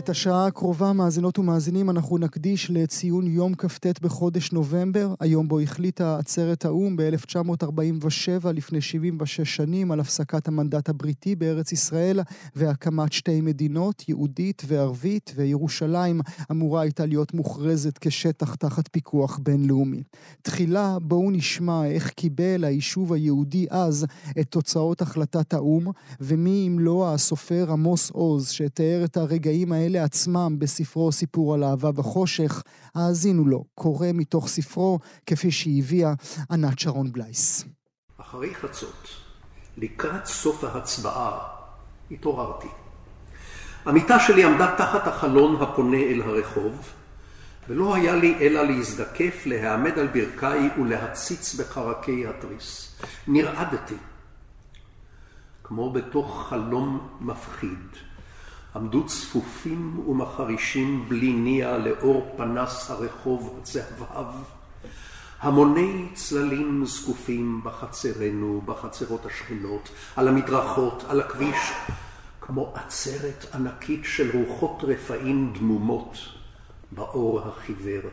את השעה הקרובה, מאזינות ומאזינים, אנחנו נקדיש לציון יום כ"ט בחודש נובמבר, היום בו החליטה עצרת האו"ם ב-1947, לפני 76 שנים, על הפסקת המנדט הבריטי בארץ ישראל והקמת שתי מדינות, יהודית וערבית, וירושלים אמורה הייתה להיות מוכרזת כשטח תחת פיקוח בינלאומי. תחילה בואו נשמע איך קיבל היישוב היהודי אז את תוצאות החלטת האו"ם, ומי אם לא הסופר עמוס עוז, שתיאר את הרגעים האלה האלה עצמם בספרו סיפור על אהבה וחושך, האזינו לו, קורא מתוך ספרו כפי שהביאה ענת שרון בלייס. אחרי חצות, לקראת סוף ההצבעה, התעוררתי. המיטה שלי עמדה תחת החלון הפונה אל הרחוב, ולא היה לי אלא להזדקף, להעמד על ברכיי ולהציץ בחרקי התריס. נרעדתי, כמו בתוך חלום מפחיד. עמדו צפופים ומחרישים בלי ניע לאור פנס הרחוב הצהבהב. המוני צללים זקופים בחצרנו, בחצרות השכנות, על המדרכות, על הכביש, כמו עצרת ענקית של רוחות רפאים דמומות באור החיוור.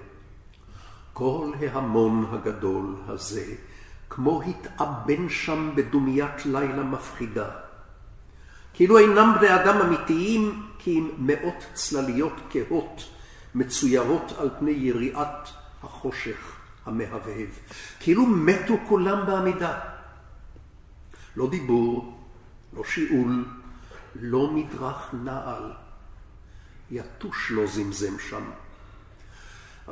כל ההמון הגדול הזה, כמו התאבן שם בדומיית לילה מפחידה. כאילו אינם בני אדם אמיתיים, כי אם מאות צלליות כהות מצוירות על פני יריעת החושך המהבהב. כאילו מתו כולם בעמידה. לא דיבור, לא שיעול, לא מדרך נעל. יתוש לא זמזם שם.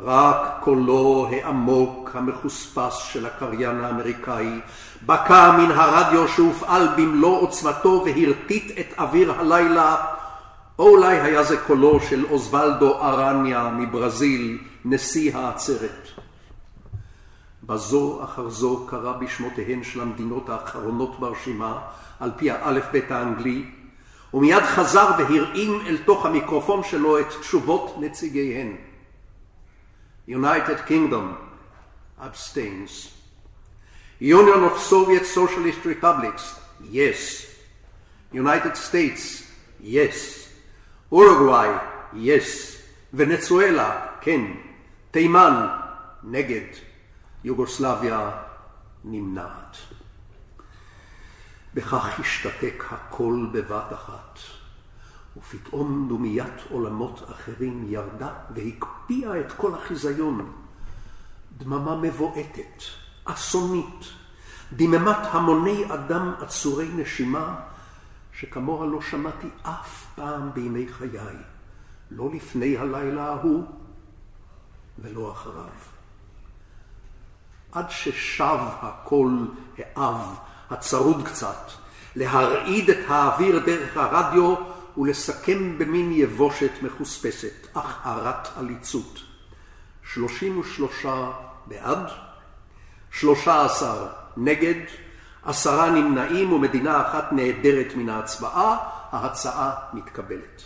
רק קולו העמוק המחוספס של הקריין האמריקאי בקע מן הרדיו שהופעל במלוא עוצמתו והרטיט את אוויר הלילה, או אולי היה זה קולו של אוזוולדו ארניה מברזיל, נשיא העצרת. בזו אחר זו קרא בשמותיהן של המדינות האחרונות ברשימה, על פי האלף בית האנגלי, ומיד חזר והרעים אל תוך המיקרופון שלו את תשובות נציגיהן. United Kingdom abstains. Union of Soviet Socialist Republics, yes. United States, yes. Uruguay, yes. Venezuela, כן. תימן, נגד. יוגוסלביה, נמנעת. בכך השתתק הכל בבת אחת. ופתאום דומיית עולמות אחרים ירדה והקפיאה את כל החיזיון. דממה מבועטת, אסונית, דממת המוני אדם עצורי נשימה, שכמוה לא שמעתי אף פעם בימי חיי, לא לפני הלילה ההוא ולא אחריו. עד ששב הקול האב, הצרוד קצת, להרעיד את האוויר דרך הרדיו ולסכם במין יבושת מחוספסת, אך הרת עליצות. שלושים ושלושה בעד, שלושה עשר נגד, עשרה נמנעים ומדינה אחת נעדרת מן ההצבעה, ההצעה מתקבלת.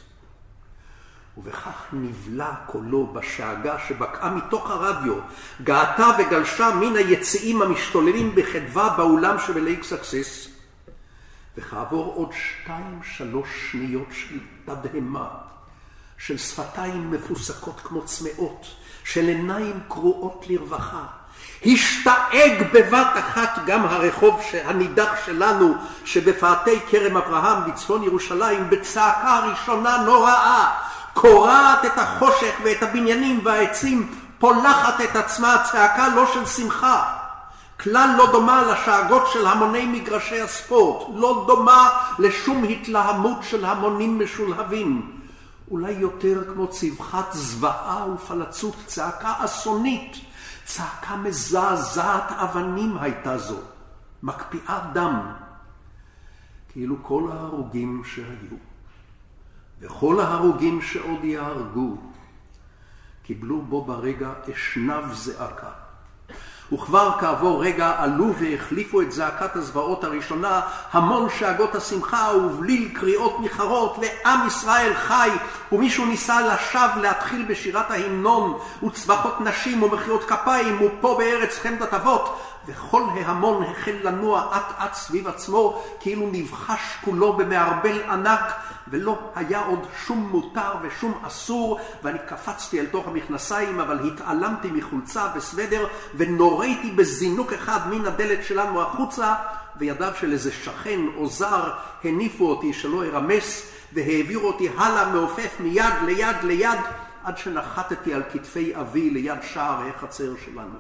ובכך נבלע קולו בשאגה שבקעה מתוך הרדיו, געתה וגלשה מן היציעים המשתוללים בחדווה באולם שבלייק סקסס, וכעבור עוד שתיים שלוש שניות של תדהמה, של שפתיים מפוסקות כמו צמאות, של עיניים קרועות לרווחה, השתאג בבת אחת גם הרחוב הנידח שלנו שבפאתי כרם אברהם בצפון ירושלים בצעקה ראשונה נוראה, קורעת את החושך ואת הבניינים והעצים, פולחת את עצמה צעקה לא של שמחה, כלל לא דומה לשאגות של המוני מגרשי הספורט, לא דומה לשום התלהמות של המונים משולהבים. אולי יותר כמו צווחת זוועה ופלצות, צעקה אסונית, צעקה מזעזעת אבנים הייתה זו, מקפיאת דם. כאילו כל ההרוגים שהיו, וכל ההרוגים שעוד יהרגו, קיבלו בו ברגע אשנב זעקה. וכבר כעבור רגע עלו והחליפו את זעקת הזוועות הראשונה המון שאגות השמחה ובליל קריאות ניחרות לעם ישראל חי ומישהו ניסה לשווא להתחיל בשירת ההמנון וצווחות נשים ומחיאות כפיים ופה בארץ חמדת אבות וכל ההמון החל לנוע אט אט סביב עצמו, כאילו נבחש כולו במערבל ענק, ולא היה עוד שום מותר ושום אסור, ואני קפצתי אל תוך המכנסיים, אבל התעלמתי מחולצה וסוודר, ונוריתי בזינוק אחד מן הדלת שלנו החוצה, וידיו של איזה שכן או זר הניפו אותי שלא ארמס, והעבירו אותי הלאה מעופף מיד ליד ליד, עד שנחתתי על כתפי אבי ליד שער החצר שלנו.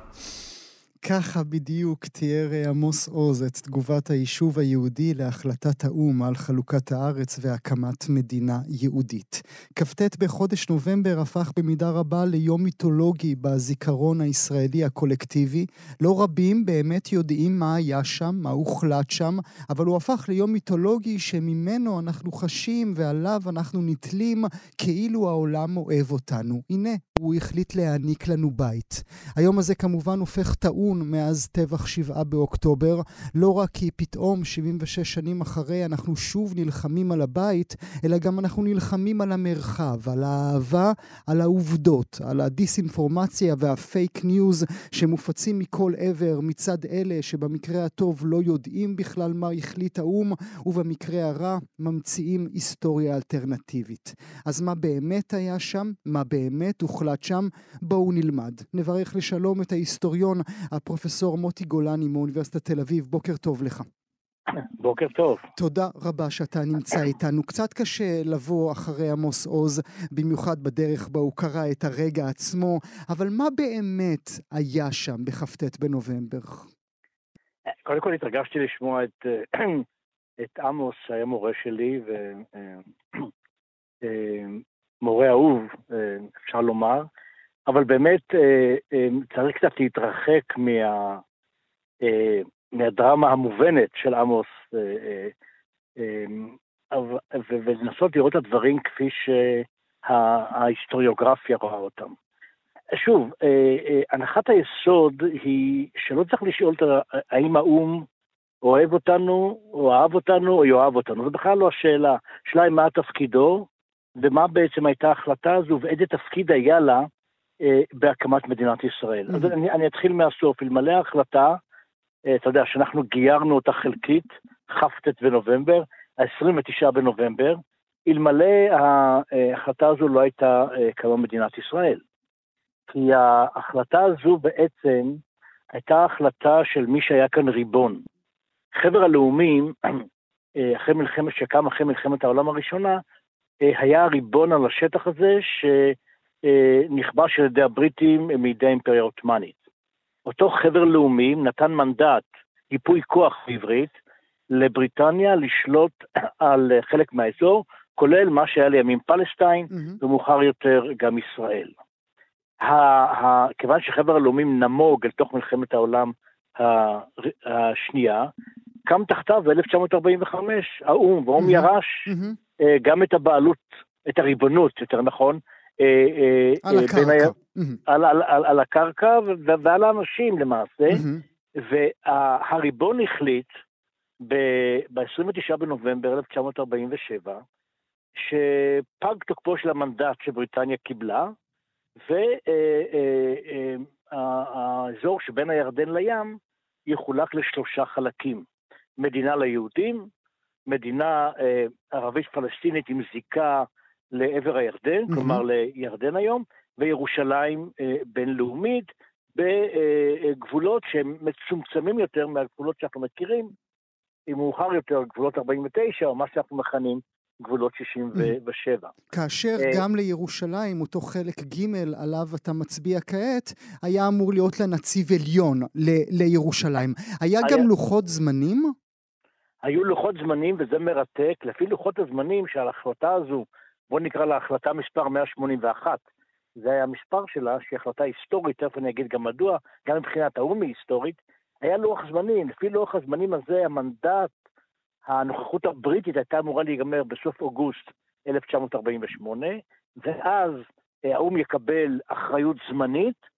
ככה בדיוק תיאר אה, עמוס עוז את תגובת היישוב היהודי להחלטת האו"ם על חלוקת הארץ והקמת מדינה יהודית. כ"ט בחודש נובמבר הפך במידה רבה ליום מיתולוגי בזיכרון הישראלי הקולקטיבי. לא רבים באמת יודעים מה היה שם, מה הוחלט שם, אבל הוא הפך ליום מיתולוגי שממנו אנחנו חשים ועליו אנחנו נתלים כאילו העולם אוהב אותנו. הנה, הוא החליט להעניק לנו בית. היום הזה כמובן הופך טעון מאז טבח שבעה באוקטובר, לא רק כי פתאום 76 שנים אחרי אנחנו שוב נלחמים על הבית, אלא גם אנחנו נלחמים על המרחב, על האהבה, על העובדות, על הדיסאינפורמציה והפייק ניוז שמופצים מכל עבר מצד אלה שבמקרה הטוב לא יודעים בכלל מה החליט האו"ם, ובמקרה הרע ממציאים היסטוריה אלטרנטיבית. אז מה באמת היה שם? מה באמת הוחלט? שהוחלט שם, בואו נלמד. נברך לשלום את ההיסטוריון, הפרופסור מוטי גולני מאוניברסיטת תל אביב. בוקר טוב לך. בוקר טוב. תודה רבה שאתה נמצא איתנו. קצת קשה לבוא אחרי עמוס עוז, במיוחד בדרך בה הוא קרא את הרגע עצמו, אבל מה באמת היה שם בכ"ט בנובמבר? קודם כל התרגשתי לשמוע את, את עמוס, שהיה מורה שלי, ו... מורה אהוב, אה, אפשר לומר, אבל באמת אה, אה, צריך קצת להתרחק מה, מהדרמה המובנת של עמוס, ולנסות לראות את הדברים כפי שההיסטוריוגרפיה רואה אותם. שוב, הנחת היסוד היא שלא צריך לשאול האם האו"ם אוהב אותנו, או אהב אותנו, או יאהב אותנו. זו בכלל לא השאלה. השאלה היא מה תפקידו, ומה בעצם הייתה ההחלטה הזו ואיזה תפקיד היה לה אה, בהקמת מדינת ישראל. Mm-hmm. אז אני, אני אתחיל מהסוף. אלמלא ההחלטה, אה, אתה יודע, שאנחנו גיירנו אותה חלקית, כ"ט בנובמבר, ה-29 בנובמבר, אלמלא ההחלטה הזו לא הייתה אה, קמה מדינת ישראל. כי ההחלטה הזו בעצם הייתה החלטה של מי שהיה כאן ריבון. חבר הלאומים, אה, אחרי מלחמת, שקם אחרי מלחמת העולם הראשונה, אה, היה הריבון על השטח הזה שנכבש על ידי הבריטים מידי האימפריה העות'מאנית. אותו חבר לאומים נתן מנדט, ייפוי כוח בעברית, לבריטניה לשלוט על חלק מהאזור, כולל מה שהיה לימים פלסטיין, mm-hmm. ומאוחר יותר גם ישראל. כיוון שחבר הלאומים נמוג אל תוך מלחמת העולם השנייה, קם תחתיו ב-1945 האו"ם, והאו"ם. ירש. אה, גם את הבעלות, את הריבונות, יותר נכון, אה, אה, על הקרקע. על, הקרקע ועל האנשים למעשה. והריבון החליט ב-29 בנובמבר 1947, שפג תוקפו של המנדט שבריטניה קיבלה, והאזור שבין הירדן לים יחולק לשלושה חלקים. מדינה ליהודים, מדינה אה, ערבית פלסטינית עם זיקה לעבר הירדן, mm-hmm. כלומר לירדן היום, וירושלים אה, בינלאומית, בגבולות שהם מצומצמים יותר מהגבולות שאנחנו מכירים, עם מאוחר יותר גבולות 49, או מה שאנחנו מכנים גבולות 67. כאשר אה, גם לירושלים, אותו חלק ג' עליו אתה מצביע כעת, היה אמור להיות לה נציב עליון לירושלים. היה גם לוחות זמנים? היו לוחות זמנים, וזה מרתק, לפי לוחות הזמנים של ההחלטה הזו, בואו נקרא לה החלטה מספר 181, זה היה המספר שלה, שהיא החלטה היסטורית, תכף אני אגיד גם מדוע, גם מבחינת האו"ם היא היסטורית, היה לוח זמנים, לפי לוח הזמנים הזה המנדט, הנוכחות הבריטית הייתה אמורה להיגמר בסוף אוגוסט 1948, ואז אה, האו"ם יקבל אחריות זמנית,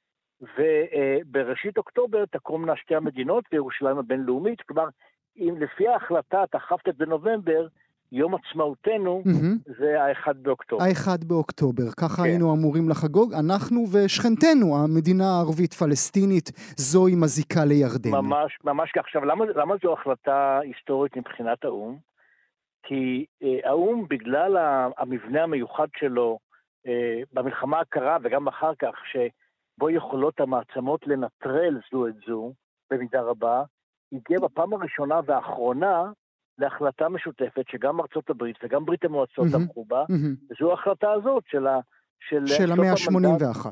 ובראשית אוקטובר תקומנה שתי המדינות וירושלים הבינלאומית, כלומר אם לפי ההחלטה, אתה כ"ט בנובמבר, יום עצמאותנו mm-hmm. זה האחד באוקטובר. האחד באוקטובר, ככה כן. היינו אמורים לחגוג, אנחנו ושכנתנו, המדינה הערבית-פלסטינית, זו עם הזיקה לירדן. ממש, ממש כך. עכשיו, למה, למה זו החלטה היסטורית מבחינת האו"ם? כי אה, האו"ם, בגלל המבנה המיוחד שלו אה, במלחמה הקרה וגם אחר כך, שבו יכולות המעצמות לנטרל זו את זו, במידה רבה, הגיע בפעם הראשונה והאחרונה להחלטה משותפת שגם ארצות הברית וגם ברית המועצות תמכו בה. וזו ההחלטה הזאת של ה... של, של המאה המנדט. ה-81.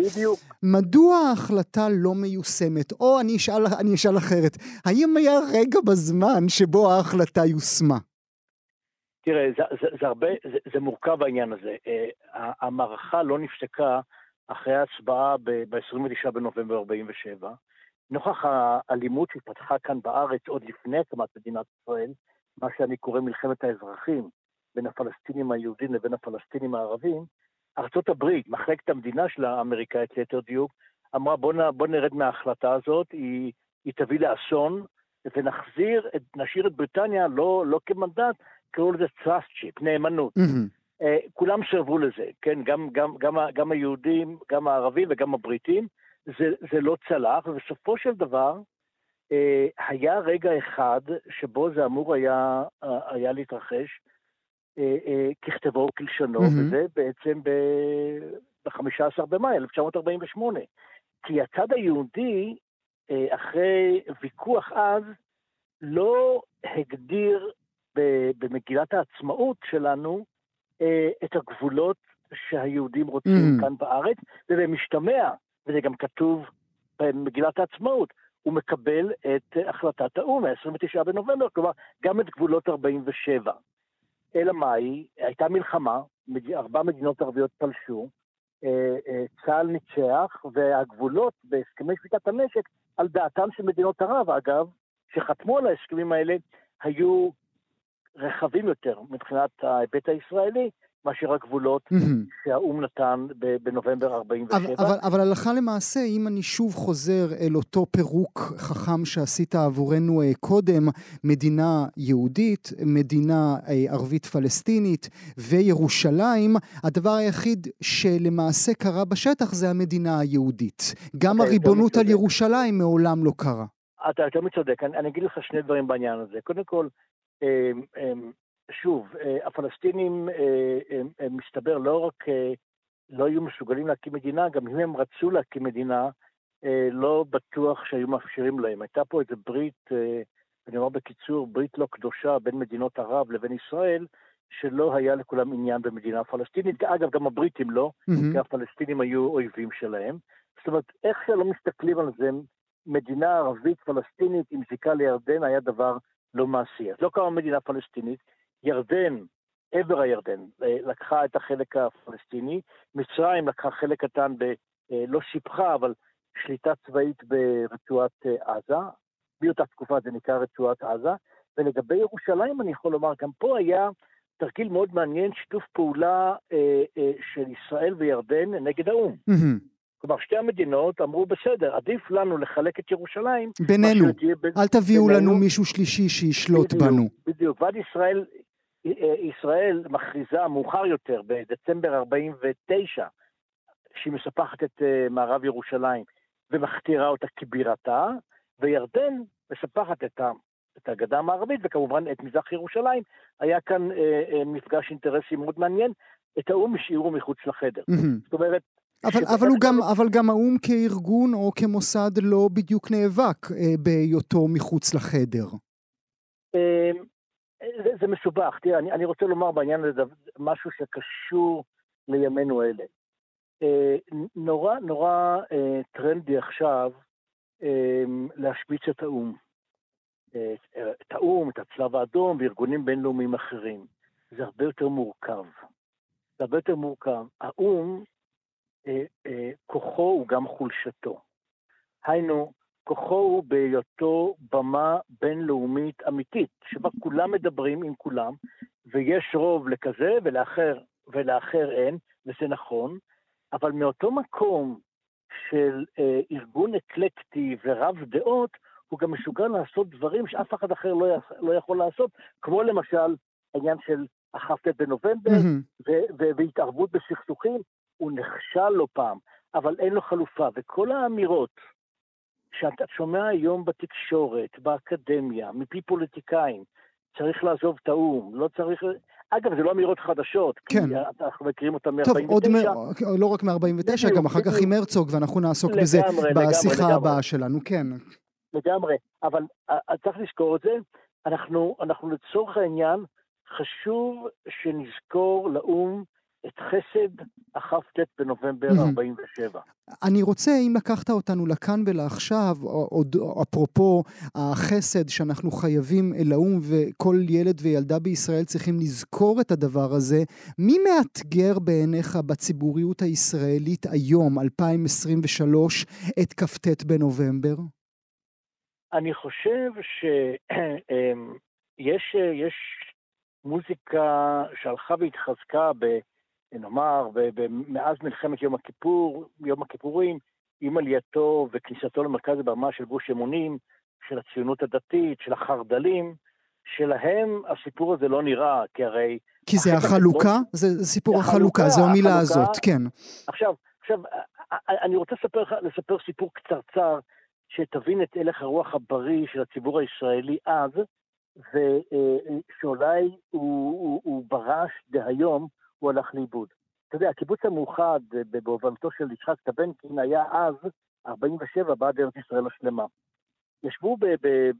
בדיוק. מדוע ההחלטה לא מיושמת? או אני אשאל, אני אשאל אחרת, האם היה רגע בזמן שבו ההחלטה יושמה? תראה, זה, זה, זה הרבה, זה, זה מורכב העניין הזה. Uh, המערכה לא נפסקה אחרי ההצבעה ב-29 בנובמבר 47. נוכח האלימות שהתפתחה כאן בארץ עוד לפני הקמת מדינת ישראל, מה שאני קורא מלחמת האזרחים בין הפלסטינים היהודים לבין הפלסטינים הערבים, ארצות הברית, מחלקת המדינה של האמריקאית ליתר דיוק, אמרה בוא, נ, בוא נרד מההחלטה הזאת, היא, היא תביא לאסון, ונחזיר, את, נשאיר את בריטניה לא, לא כמנדט, קראו לזה trust נאמנות. מהמם. אה, כולם סירבו לזה, כן? גם, גם, גם, גם היהודים, גם הערבים וגם הבריטים. זה, זה לא צלח, ובסופו של דבר אה, היה רגע אחד שבו זה אמור היה, אה, היה להתרחש אה, אה, ככתבו וכלשונו, מהמם. וזה בעצם ב-15 במאי 1948. כי הצד היהודי, אה, אחרי ויכוח אז, לא הגדיר במגילת העצמאות שלנו את הגבולות שהיהודים רוצים Mhm. כאן בארץ, ובמשתמע, וזה גם כתוב במגילת העצמאות, הוא מקבל את אה, החלטת האו"ם, ה-29 בנובמבר, כלומר, גם את גבולות 47. אלא מאי, הייתה מלחמה, ארבע מדינות ערביות פלשו, אה, אה, צה"ל ניצח, והגבולות בהסכמי שביתת הנשק, על דעתן של מדינות ערב, אגב, שחתמו על ההסכמים האלה, היו רחבים יותר מבחינת ההיבט הישראלי, מאשר הגבולות. שהאו"ם נתן בנובמבר 47. אבל, אבל, אבל הלכה למעשה, אם אני שוב חוזר אל אותו פירוק חכם שעשית עבורנו אה, קודם, מדינה יהודית, מדינה אה, ערבית פלסטינית וירושלים, הדבר היחיד שלמעשה קרה בשטח זה המדינה היהודית. גם הריבונות על. ירושלים מעולם לא קרה. אתה יותר מצודק, אני, אני אגיד לך שני דברים בעניין הזה. קודם כל, אה, שוב, אה, הפלסטינים, אה, מסתבר, לא רק אה, לא היו מסוגלים להקים מדינה, גם אם הם רצו להקים מדינה, לא בטוח שהיו מאפשרים להם. הייתה פה איזה ברית, אני אומר בקיצור, ברית לא קדושה בין מדינות ערב לבין ישראל, שלא היה לכולם עניין במדינה פלסטינית. אגב, גם הבריטים לא, מהמם. כי הפלסטינים היו אויבים שלהם. זאת אומרת, איך שלא מסתכלים על זה, מדינה ערבית פלסטינית עם זיקה לירדן היה דבר לא מעשי. אז לא קמה מדינה פלסטינית, ירדן, עבר הירדן, אה, לקחה את החלק הפלסטיני, מצרים לקחה חלק קטן, ב, אה, לא שיפחה, אבל שליטה צבאית ברצועת אה, עזה, באותה תקופה זה נקרא רצועת עזה, ולגבי ירושלים אני יכול לומר, גם פה היה תרגיל מאוד מעניין, שיתוף פעולה אה, אה, של ישראל וירדן נגד האו"ם. כלומר, שתי המדינות אמרו, בסדר, עדיף לנו לחלק את ירושלים. בינינו, אל תביאו בינינו. לנו מישהו שלישי שישלוט בדיוק, בנו. בדיוק. ועד ישראל, ישראל מכריזה מאוחר יותר, בדצמבר 49, שהיא מספחת את אה, מערב ירושלים ומכתירה אותה כבירתה, וירדן מספחת את, ה, את הגדה המערבית וכמובן את מזרח ירושלים. היה כאן אה, אה, מפגש אינטרסים מאוד מעניין, את האו"ם השאירו מחוץ לחדר. זאת אומרת, אבל, אבל, הוא גם, אבל גם האו"ם כארגון או כמוסד לא בדיוק נאבק אה, בהיותו מחוץ לחדר. זה, זה מסובך. תראה, אני, אני רוצה לומר בעניין הזה משהו שקשור לימינו אלה. אה, נורא נורא אה, טרנדי עכשיו אה, להשמיץ את האו"ם. אה, את האו"ם, את הצלב האדום וארגונים בינלאומיים אחרים. זה הרבה יותר מורכב. זה הרבה יותר מורכב. האו"ם, אה, כוחו הוא גם חולשתו. היינו, כוחו הוא בהיותו במה בינלאומית אמיתית, שבה כולם מדברים עם כולם, ויש רוב לכזה ולאחר, ולאחר אין, וזה נכון, אבל מאותו מקום של אה, ארגון אקלקטי ורב דעות, הוא גם מסוגל לעשות דברים שאף אחד אחר לא, יח, לא יכול לעשות, כמו למשל העניין של הכ"ט בנובמבר מהמם. והתערבות בסכסוכים, הוא נכשל לא פעם, אבל אין לו חלופה. וכל האמירות שאתה שומע היום בתקשורת, באקדמיה, מפי פוליטיקאים, צריך לעזוב את האו"ם, לא צריך... אגב, זה לא אמירות חדשות, כן. כי אנחנו מכירים אותן מ-49. טוב, עוד מ... לא רק מ-49, בדיוק, גם אחר כך. עם הרצוג, ואנחנו נעסוק לגמרי, בזה לגמרי, בשיחה לגמרי. הבאה שלנו, כן. לגמרי, אבל אה, צריך לזכור את זה. אנחנו, אנחנו לצורך העניין, חשוב שנזכור לאו"ם את חסד הכ"ט בנובמבר מהמם. 47. אני רוצה, אם לקחת אותנו לכאן ולעכשיו, עוד אפרופו החסד שאנחנו חייבים אל האו"ם וכל ילד וילדה בישראל צריכים לזכור את הדבר הזה, מי מאתגר בעיניך בציבוריות הישראלית היום, 2023, את כ"ט בנובמבר? אני חושב שיש יש מוזיקה שהלכה והתחזקה, ב, נאמר, ב, ב, מאז מלחמת יום הכיפור, יום הכיפורים, עם עלייתו וכניסתו למרכז הבמה של גוש אמונים, של הציונות הדתית, של החרד"לים, שלהם הסיפור הזה לא נראה, כי הרי... כי זה החלוקה? הגדול- זה זה סיפור החלוקה, החלוקה, זו המילה החלוקה. הזאת, כן. עכשיו, עכשיו, אני רוצה לספר, לספר סיפור קצרצר, שתבין את הלך הרוח הבריא של הציבור הישראלי אז, ושאולי הוא, הוא, הוא ברש דהיום, הוא הלך לאיבוד. אתה יודע, הקיבוץ המאוחד ב- בהובלתו של יצחק טבנקין היה אז, 47, בעד ארץ ישראל השלמה. ישבו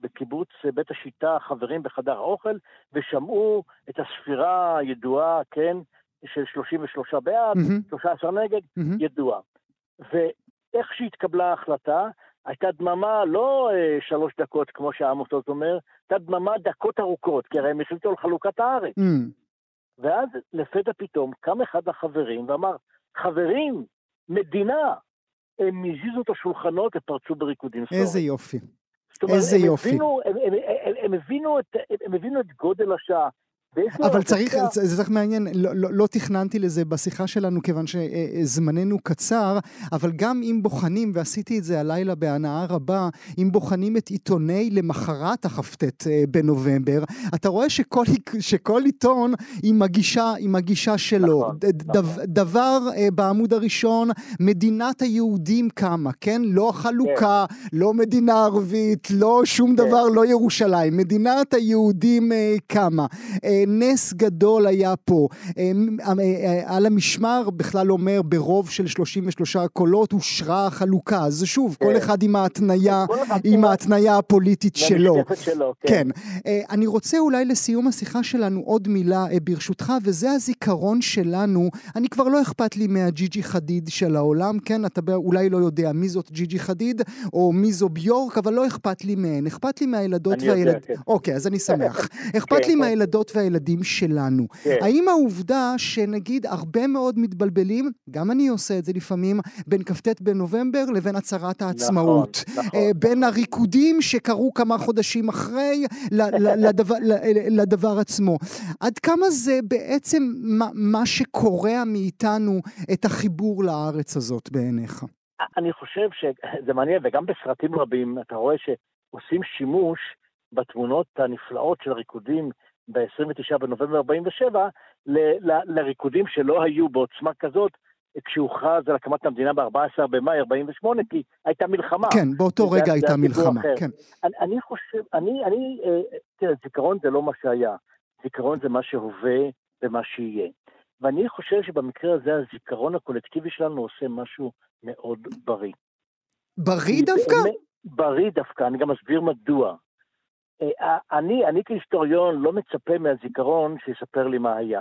בקיבוץ בית השיטה חברים בחדר האוכל, ושמעו את הספירה הידועה, כן, של 33 בעד, מהמם, 13 נגד, מהמם. ידוע. ואיך שהתקבלה ההחלטה, הייתה דממה לא אה, שלוש דקות, כמו שעמוס עוז אומר, הייתה דממה דקות ארוכות, כי הרי הם החליטו על חלוקת הארץ. מהמם. ואז לפתע פתאום קם אחד החברים ואמר, חברים, מדינה. הם הזיזו את השולחנות ופרצו בריקודים סוערים. איזה יופי. זאת אומרת, איזה הם יופי. הבינו, הם, הם, הם, הם, הבינו את, הם הבינו את גודל השעה. אבל צריך, זה צריך מעניין, לא, לא, לא תכננתי לזה בשיחה שלנו כיוון שזמננו קצר, אבל גם אם בוחנים, ועשיתי את זה הלילה בהנאה רבה, אם בוחנים את עיתוני למחרת הכ"ט אה, בנובמבר, אתה רואה שכל, שכל עיתון עם הגישה, עם הגישה שלו. נכון, דו, דבר אה, בעמוד הראשון, מדינת היהודים קמה, כן? לא החלוקה, לא מדינה ערבית, לא שום כן. דבר, לא ירושלים. מדינת היהודים אה, קמה. נס גדול היה פה. אה, אה, אה, על המשמר בכלל אומר ברוב של 33 קולות אושרה החלוקה. אז שוב, כל כן. אחד עם ההתניה, עם ההתניה הפוליטית שלו. כן. אה, אני רוצה אולי לסיום השיחה שלנו עוד מילה ברשותך, וזה הזיכרון שלנו. אני כבר לא אכפת לי מהג'יג'י חדיד של העולם, כן? אתה אולי לא יודע מי זאת ג'יג'י חדיד, או מי זו ביורק, אבל לא אכפת לי מהן. אכפת לי מהילדות אני יודע, והילדים. כן. אוקיי, אז אני שמח. אכפת לי כן. מהילדות והילדים שלנו. כן. האם העובדה שנגיד הרבה מאוד מתבלבלים, גם אני עושה את זה לפעמים, בין כ"ט בנובמבר לבין הצהרת העצמאות. נכון, נכון. אה, בין הריקודים שקרו כמה חודשים אחרי לדבר, לדבר עצמו. עד כמה זה בעצם מה, מה שקורע מאיתנו את החיבור לארץ הזאת בעיניך? אני חושב שזה מעניין, וגם בסרטים רבים אתה רואה שעושים שימוש בתמונות הנפלאות של הריקודים ב-29 בנובמבר 47 ל- ל- לריקודים שלא היו בעוצמה כזאת כשהוכרז על הקמת המדינה ב-14 במאי 48, כי הייתה מלחמה. כן, באותו רגע הייתה מלחמה. אחר. כן. אני, אני חושב, אני, אני, אה, תראה, זיכרון זה לא מה שהיה, זיכרון זה מה שהווה ומה שיהיה. ואני חושב שבמקרה הזה הזיכרון הקולקטיבי שלנו עושה משהו מאוד בריא. בריא דווקא? בריא דווקא, אני גם אסביר מדוע. אה, אני, אני כהיסטוריון לא מצפה מהזיכרון שיספר לי מה היה.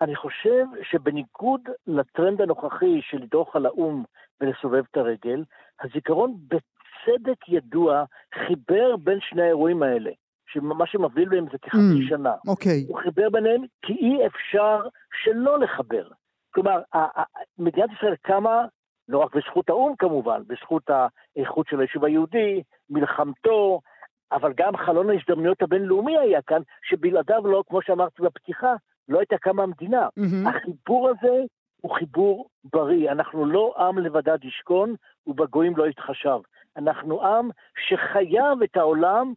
אני חושב שבניגוד לטרנד הנוכחי של לדרוך על האו"ם ולסובב את הרגל, הזיכרון בצדק ידוע חיבר בין שני האירועים האלה, שמה שמבדיל בהם זה כחצי Mm. שנה. אוקיי. הוא חיבר ביניהם כי אי אפשר שלא לחבר. כלומר, מדינת ישראל קמה לא רק בזכות האו"ם כמובן, בזכות האיכות של היישוב היהודי, מלחמתו, אבל גם חלון ההזדמנויות הבינלאומי היה כאן, שבלעדיו לא, כמו שאמרתי בפתיחה, לא הייתה קמה המדינה. מהמם. החיבור הזה הוא חיבור בריא. אנחנו לא עם לבדד ישכון, ובגויים לא יתחשב. אנחנו עם שחייב את העולם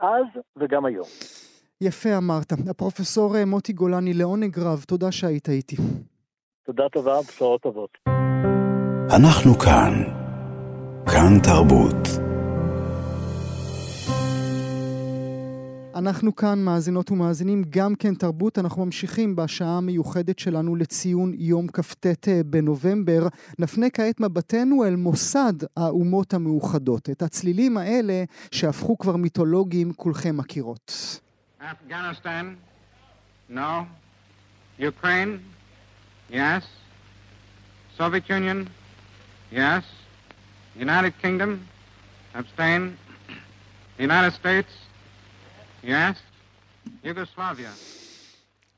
אז וגם היום. יפה אמרת. הפרופסור מוטי גולני, לעונג רב, תודה שהיית איתי. תודה טובה, בשורות טובות. אנחנו כאן. כאן תרבות. אנחנו כאן, מאזינות ומאזינים, גם כן תרבות. אנחנו ממשיכים בשעה המיוחדת שלנו לציון יום כ"ט אה, בנובמבר. נפנה כעת מבטנו אל מוסד האומות המאוחדות. את הצלילים האלה, שהפכו כבר מיתולוגיים, כולכם מכירות. Afghanistan? No. Ukraine? Yes. Soviet Union? Yes. United Kingdom? Abstain. United States?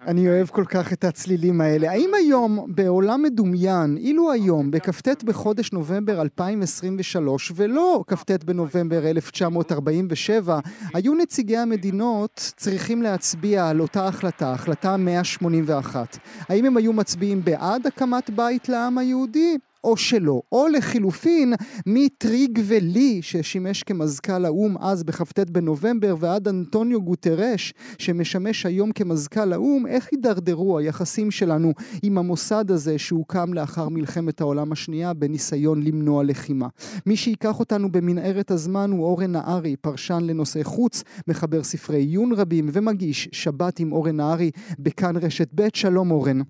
אני אוהב כל כך את הצלילים האלה. האם היום, בעולם מדומיין, אילו היום, בכ"ט בחודש נובמבר 2023, ולא כ"ט בנובמבר 1947, היו נציגי המדינות צריכים להצביע על אותה החלטה, החלטה 181. האם הם היו מצביעים בעד הקמת בית לעם היהודי? או שלא, או לחילופין מטריג ולי ששימש כמזכ"ל האו"ם אז בכ"ט בנובמבר ועד אנטוניו גוטרש שמשמש היום כמזכ"ל האו"ם, איך הידרדרו היחסים שלנו עם המוסד הזה שהוקם לאחר מלחמת העולם השנייה בניסיון למנוע לחימה. מי שייקח אותנו במנהרת הזמן הוא אורן נהרי, פרשן לנושאי חוץ, מחבר ספרי עיון רבים ומגיש שבת עם אורן נהרי בכאן רשת ב', שלום אורן.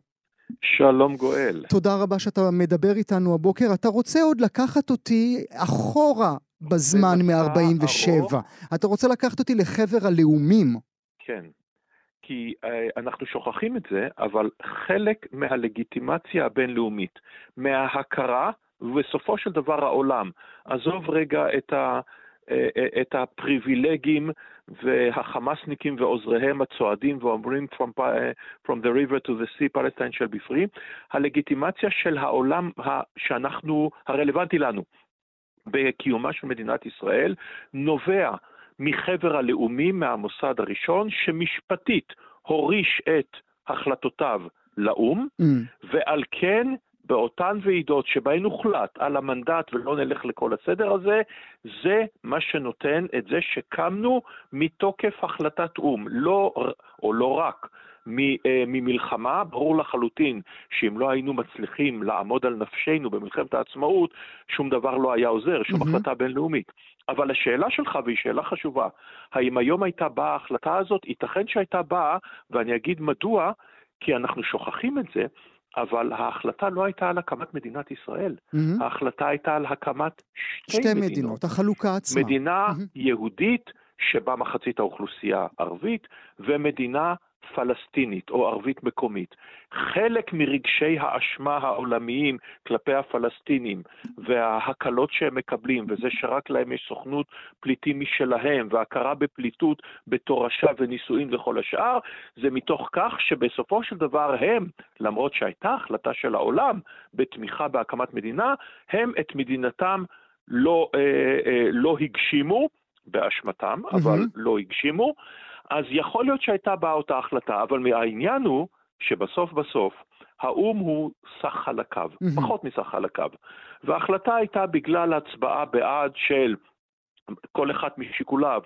שלום גואל. תודה רבה שאתה מדבר איתנו הבוקר. אתה רוצה עוד לקחת אותי אחורה בזמן מ-47. אתה רוצה לקחת אותי לחבר הלאומים. כן, כי אה, אנחנו שוכחים את זה, אבל חלק מהלגיטימציה הבינלאומית, מההכרה, ובסופו של דבר העולם, עזוב רגע את ה... אה, אה, את הפריבילגים והחמאסניקים ועוזריהם הצועדים ואומרים from, from the river to the sea, פלסטיין של בפרי, הלגיטימציה של העולם שאנחנו, הרלוונטי לנו בקיומה של מדינת ישראל, נובע מחבר הלאומים, מהמוסד הראשון, שמשפטית הוריש את החלטותיו לאו"ם, mm. ועל כן באותן ועידות שבהן הוחלט על המנדט ולא נלך לכל הסדר הזה, זה מה שנותן את זה שקמנו מתוקף החלטת או"ם, לא, או לא רק. אה, ממלחמה, ברור לחלוטין שאם לא היינו מצליחים לעמוד על נפשנו במלחמת העצמאות, שום דבר לא היה עוזר, שום mm-hmm. החלטה בינלאומית. אבל השאלה שלך, והיא שאלה חשובה, האם היום הייתה באה ההחלטה הזאת? ייתכן שהייתה באה, ואני אגיד מדוע, כי אנחנו שוכחים את זה, אבל ההחלטה לא הייתה על הקמת מדינת ישראל, mm-hmm. ההחלטה הייתה על הקמת שתי, שתי מדינות. מדינות, החלוקה עצמה. מדינה mm-hmm. יהודית, שבה מחצית האוכלוסייה ערבית, ומדינה פלסטינית או ערבית מקומית. חלק מרגשי האשמה העולמיים כלפי הפלסטינים וההקלות שהם מקבלים, וזה שרק להם יש סוכנות פליטים משלהם, והכרה בפליטות בתורשה ונישואין וכל השאר, זה מתוך כך שבסופו של דבר הם, למרות שהייתה החלטה של העולם בתמיכה בהקמת מדינה, הם את מדינתם לא, אה, אה, לא הגשימו, באשמתם, mm-hmm. אבל לא הגשימו. אז יכול להיות שהייתה באה אותה החלטה, אבל העניין הוא שבסוף בסוף האו"ם הוא סך חלקיו, mm-hmm. פחות מסך חלקיו. וההחלטה הייתה בגלל הצבעה בעד של כל אחד משיקוליו,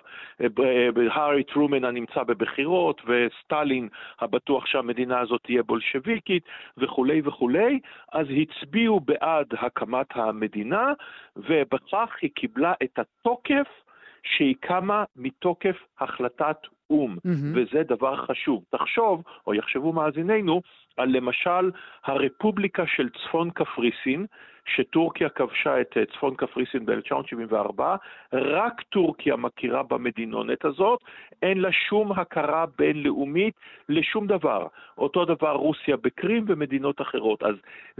הארי טרומן הנמצא בבחירות, וסטלין הבטוח שהמדינה הזאת תהיה בולשביקית, וכולי וכולי, אז הצביעו בעד הקמת המדינה, ובכך היא קיבלה את התוקף שהיא קמה מתוקף החלטת או"ם, mm-hmm. וזה דבר חשוב. תחשוב, או יחשבו מאזיננו, על למשל הרפובליקה של צפון קפריסין, שטורקיה כבשה את אה, צפון קפריסין ב-1974, רק טורקיה מכירה במדינונת הזאת, אין לה שום הכרה בינלאומית לשום דבר. אותו דבר רוסיה בקרים ומדינות אחרות. אז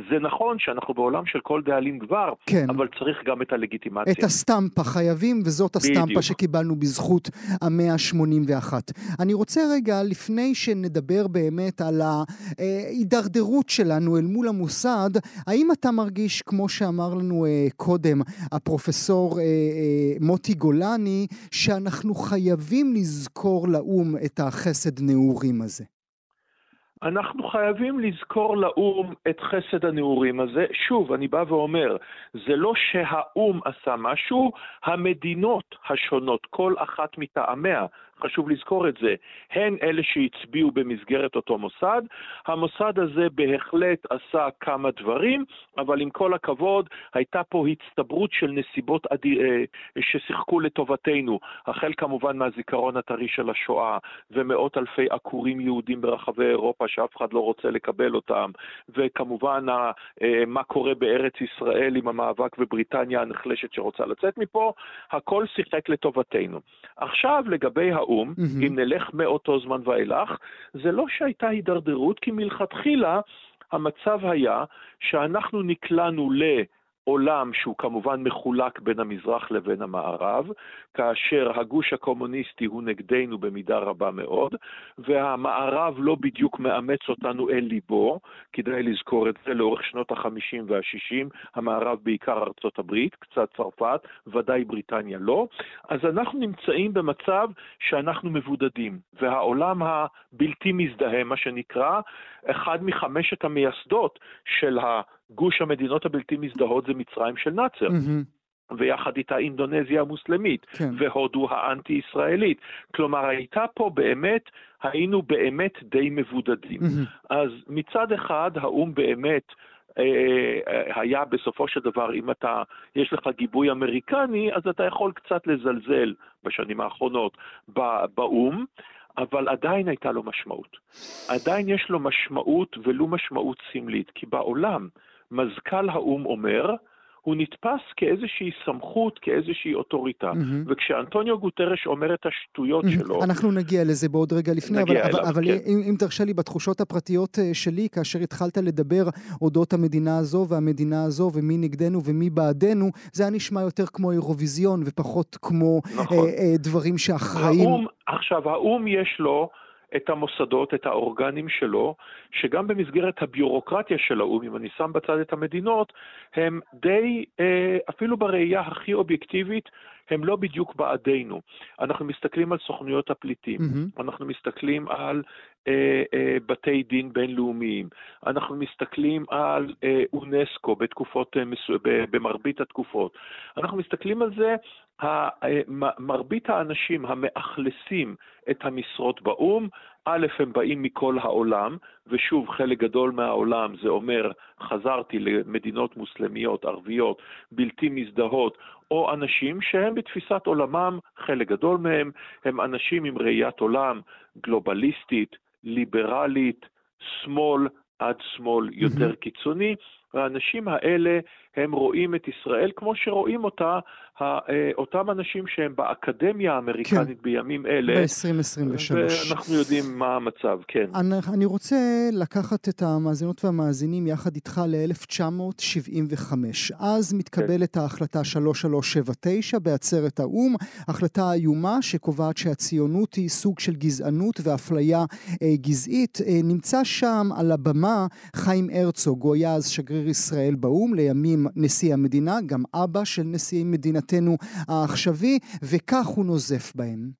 זה נכון שאנחנו בעולם של כל דאלים גבר, כן. אבל צריך גם את הלגיטימציה. את הסטמפה חייבים, וזאת הסטמפה בדיוק. שקיבלנו בזכות המאה ה-81. אני רוצה רגע, לפני שנדבר באמת על ההידרדרות שלנו אל מול המוסד, האם אתה מרגיש, כמו שאמר לנו uh, קודם הפרופסור uh, uh, מוטי גולני, שאנחנו חייבים לזכור לאו"ם את החסד נעורים הזה? אנחנו חייבים לזכור לאו"ם את חסד הנעורים הזה. שוב, אני בא ואומר, זה לא שהאו"ם עשה משהו, המדינות השונות, כל אחת מטעמיה, חשוב לזכור את זה, הן אלה שהצביעו במסגרת אותו מוסד. המוסד הזה בהחלט עשה כמה דברים, אבל עם כל הכבוד, הייתה פה הצטברות של נסיבות אדיר, אה, ששיחקו לטובתנו, החל כמובן מהזיכרון הטרי של השואה, ומאות אלפי עקורים יהודים ברחבי אירופה שאף אחד לא רוצה לקבל אותם, וכמובן אה, מה קורה בארץ ישראל עם המאבק בבריטניה הנחלשת שרוצה לצאת מפה, הכל שיחק לטובתנו. עכשיו לגבי האו"ם, mm-hmm. אם נלך מאותו זמן ואילך, זה לא שהייתה הידרדרות, כי מלכתחילה המצב היה שאנחנו נקלענו ל... עולם שהוא כמובן מחולק בין המזרח לבין המערב, כאשר הגוש הקומוניסטי הוא נגדנו במידה רבה מאוד, והמערב לא בדיוק מאמץ אותנו אל ליבו, כדאי לזכור את זה לאורך שנות ה-50 וה-60, המערב בעיקר ארצות הברית, קצת צרפת, ודאי בריטניה לא, אז אנחנו נמצאים במצב שאנחנו מבודדים, והעולם הבלתי מזדהה, מה שנקרא, אחד מחמשת המייסדות של ה... גוש המדינות הבלתי מזדהות זה מצרים של נאצר. ויחד איתה אינדונזיה המוסלמית, כן. והודו האנטי-ישראלית. כלומר, הייתה פה באמת, היינו באמת די מבודדים. Mm-hmm. אז מצד אחד, האו"ם באמת אה, אה, היה בסופו של דבר, אם אתה, יש לך גיבוי אמריקני, אז אתה יכול קצת לזלזל בשנים האחרונות באו"ם. אבל עדיין הייתה לו משמעות. עדיין יש לו משמעות ולו משמעות סמלית, כי בעולם מזכ"ל האו"ם אומר, הוא נתפס כאיזושהי סמכות, כאיזושהי אוטוריטה. Mm-hmm. וכשאנטוניו גוטרש אומר את השטויות mm-hmm. שלו... אנחנו נגיע לזה בעוד רגע לפני, אבל, אליו, אבל, אבל כן. אם, אם תרשה לי, בתחושות הפרטיות אה, שלי, כאשר התחלת לדבר אודות המדינה הזו והמדינה הזו ומי נגדנו ומי בעדנו, זה היה נשמע יותר כמו אירוויזיון ופחות כמו נכון. אה, אה, דברים שאחראים... האום, עכשיו, האו"ם יש לו... את המוסדות, את האורגנים שלו, שגם במסגרת הביורוקרטיה של האו"ם, אם אני שם בצד את המדינות, הם די, אה, אפילו בראייה הכי אובייקטיבית, הם לא בדיוק בעדינו. אנחנו מסתכלים על סוכנויות הפליטים, mm-hmm. אנחנו מסתכלים על אה, אה, בתי דין בינלאומיים, אנחנו מסתכלים על אה, אונסקו בתקופות, אה, מסו... במרבית התקופות. אנחנו מסתכלים על זה, אה, מרבית האנשים המאכלסים את המשרות באו"ם, א', הם באים מכל העולם, ושוב, חלק גדול מהעולם, זה אומר, חזרתי למדינות מוסלמיות, ערביות, בלתי מזדהות, או אנשים שהם בתפיסת עולמם, חלק גדול מהם, הם אנשים עם ראיית עולם גלובליסטית, ליברלית, שמאל עד שמאל יותר. קיצוני, והאנשים האלה הם רואים את ישראל כמו שרואים אותה אה, אותם אנשים שהם באקדמיה האמריקנית כן. בימים אלה. ב-2023. ואנחנו יודעים מה המצב, כן. אני, אני רוצה לקחת את המאזינות והמאזינים יחד איתך ל-1975. אז מתקבלת כן. ההחלטה 3379 בעצרת האו"ם, החלטה איומה שקובעת שהציונות היא סוג של גזענות ואפליה אה, גזעית. אה, נמצא שם על הבמה חיים הרצוג, הוא היה אז שגריר ישראל באו"ם, לימים נשיא המדינה, גם אבא של נשיא מדינתנו העכשווי, וכך הוא נוזף בהם.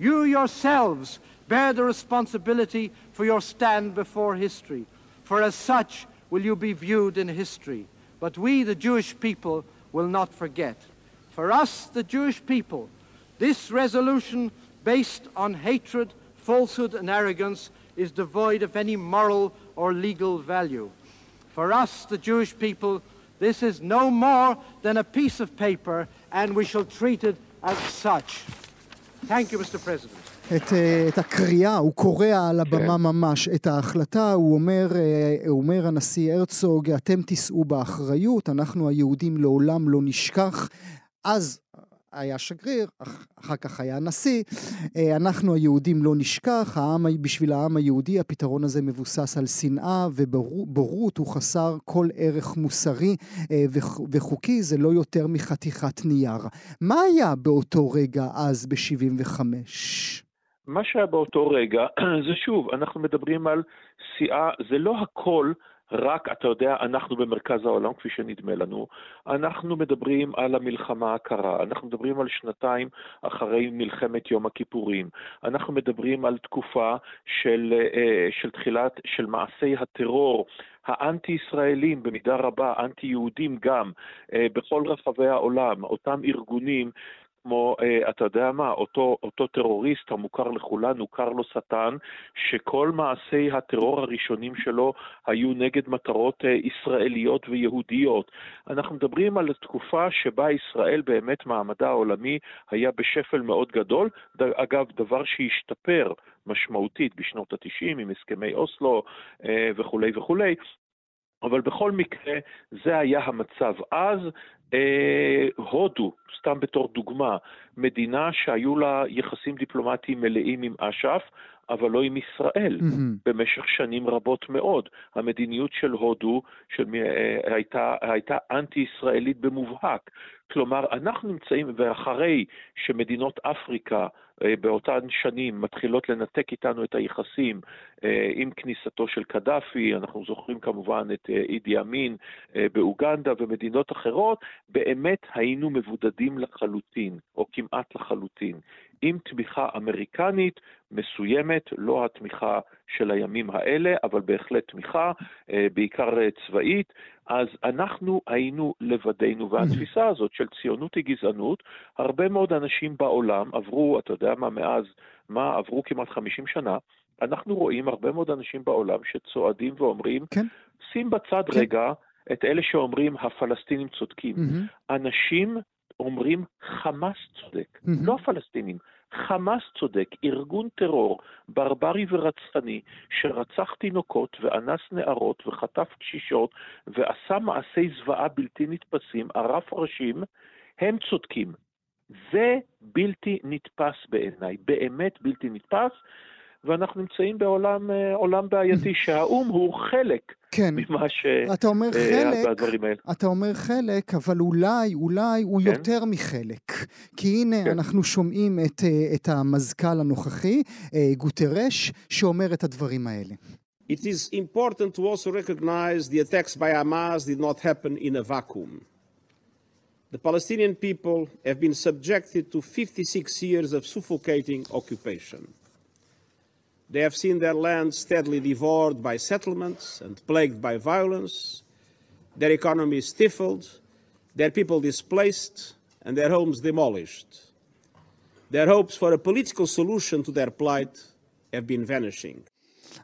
You yourselves bear the responsibility for your stand before history, for as such will you be viewed in history. But we, the Jewish people, will not forget. For us, the Jewish people, this resolution based on hatred, falsehood, and arrogance is devoid of any moral or legal value. For us, the Jewish people, This is no more than a piece of paper, and we shall treat it as such. Thank you, Mr. President. את, אה, את הקריאה, הוא קורא על הבמה כן. ממש את ההחלטה, הוא אומר, אה, הוא אומר הנשיא הרצוג, אתם תישאו באחריות, אנחנו היהודים לעולם לא נשכח. אז היה שגריר, אחר כך היה נשיא. אה, אנחנו היהודים לא נשכח, העם, בשביל העם היהודי הפתרון הזה מבוסס על שנאה ובורות, הוא חסר כל ערך מוסרי אה, וחוקי, זה לא יותר מחתיכת נייר. מה היה באותו רגע אז ב-75? מה שהיה באותו רגע, זה שוב, אנחנו מדברים על סיעה, זה לא הכל רק, אתה יודע, אנחנו במרכז העולם, כפי שנדמה לנו. אנחנו מדברים על המלחמה הקרה, אנחנו מדברים על שנתיים אחרי מלחמת יום הכיפורים. אנחנו מדברים על תקופה של, אה, של תחילת, של מעשי הטרור האנטי-ישראלים, במידה רבה, אנטי-יהודים גם, אה, בכל רחבי העולם, אותם ארגונים כמו, אה, אתה יודע מה, אותו, אותו טרוריסט המוכר לכולנו, קרלו שטן, שכל מעשי הטרור הראשונים שלו היו נגד מטרות אה, ישראליות ויהודיות. אנחנו מדברים על תקופה שבה ישראל באמת מעמדה העולמי היה בשפל מאוד גדול, אגב, דבר שהשתפר משמעותית בשנות ה-90 עם הסכמי אוסלו אה, וכולי וכולי, אבל בכל מקרה זה היה המצב אז. אה, הודו, סתם בתור דוגמה, מדינה שהיו לה יחסים דיפלומטיים מלאים עם אש"ף, אבל לא עם ישראל, mm-hmm. במשך שנים רבות מאוד. המדיניות של הודו של, אה, הייתה, הייתה אנטי-ישראלית במובהק. כלומר, אנחנו נמצאים, ואחרי שמדינות אפריקה אה, באותן שנים מתחילות לנתק איתנו את היחסים אה, עם כניסתו של קדאפי, אנחנו זוכרים כמובן את אה, אידי אמין באוגנדה ומדינות אחרות, באמת היינו מבודדים לחלוטין, או כמעט לחלוטין. עם תמיכה אמריקנית מסוימת, לא התמיכה של הימים האלה, אבל בהחלט תמיכה, אה, בעיקר אה, צבאית, אז אנחנו היינו לבדנו, והתפיסה הזאת של ציונות היא גזענות, הרבה מאוד אנשים בעולם עברו, אתה יודע מה, מאז, מה, עברו כמעט 50 שנה, אנחנו רואים הרבה מאוד אנשים בעולם שצועדים ואומרים, כן. שים בצד כן. רגע את אלה שאומרים הפלסטינים צודקים. Mm-hmm. אנשים אומרים חמאס צודק, mm-hmm. לא הפלסטינים. חמאס צודק, ארגון טרור ברברי ורצחני שרצח תינוקות ואנס נערות וחטף קשישות ועשה מעשי זוועה בלתי נתפסים, ערף ראשים, הם צודקים. זה בלתי נתפס בעיניי, באמת בלתי נתפס, ואנחנו נמצאים בעולם אה, בעייתי שהאו"ם הוא חלק כן. ממה ש... אתה אומר אה, חלק. אתה אומר חלק, אבל אולי, אולי הוא כן? יותר מחלק. כי הנה, כן. אנחנו שומעים את, אה, את המזכ"ל הנוכחי, גוטרש, שאומר את הדברים האלה. It is important to also recognize the attacks by Hamas did not happen in a vacuum. The Palestinian people have been subjected to 56 years of suffocating occupation. They have seen their land steadily devoured by settlements and plagued by violence, their economy stifled, their people displaced, and their homes demolished. Their hopes for a political solution to their plight have been vanishing.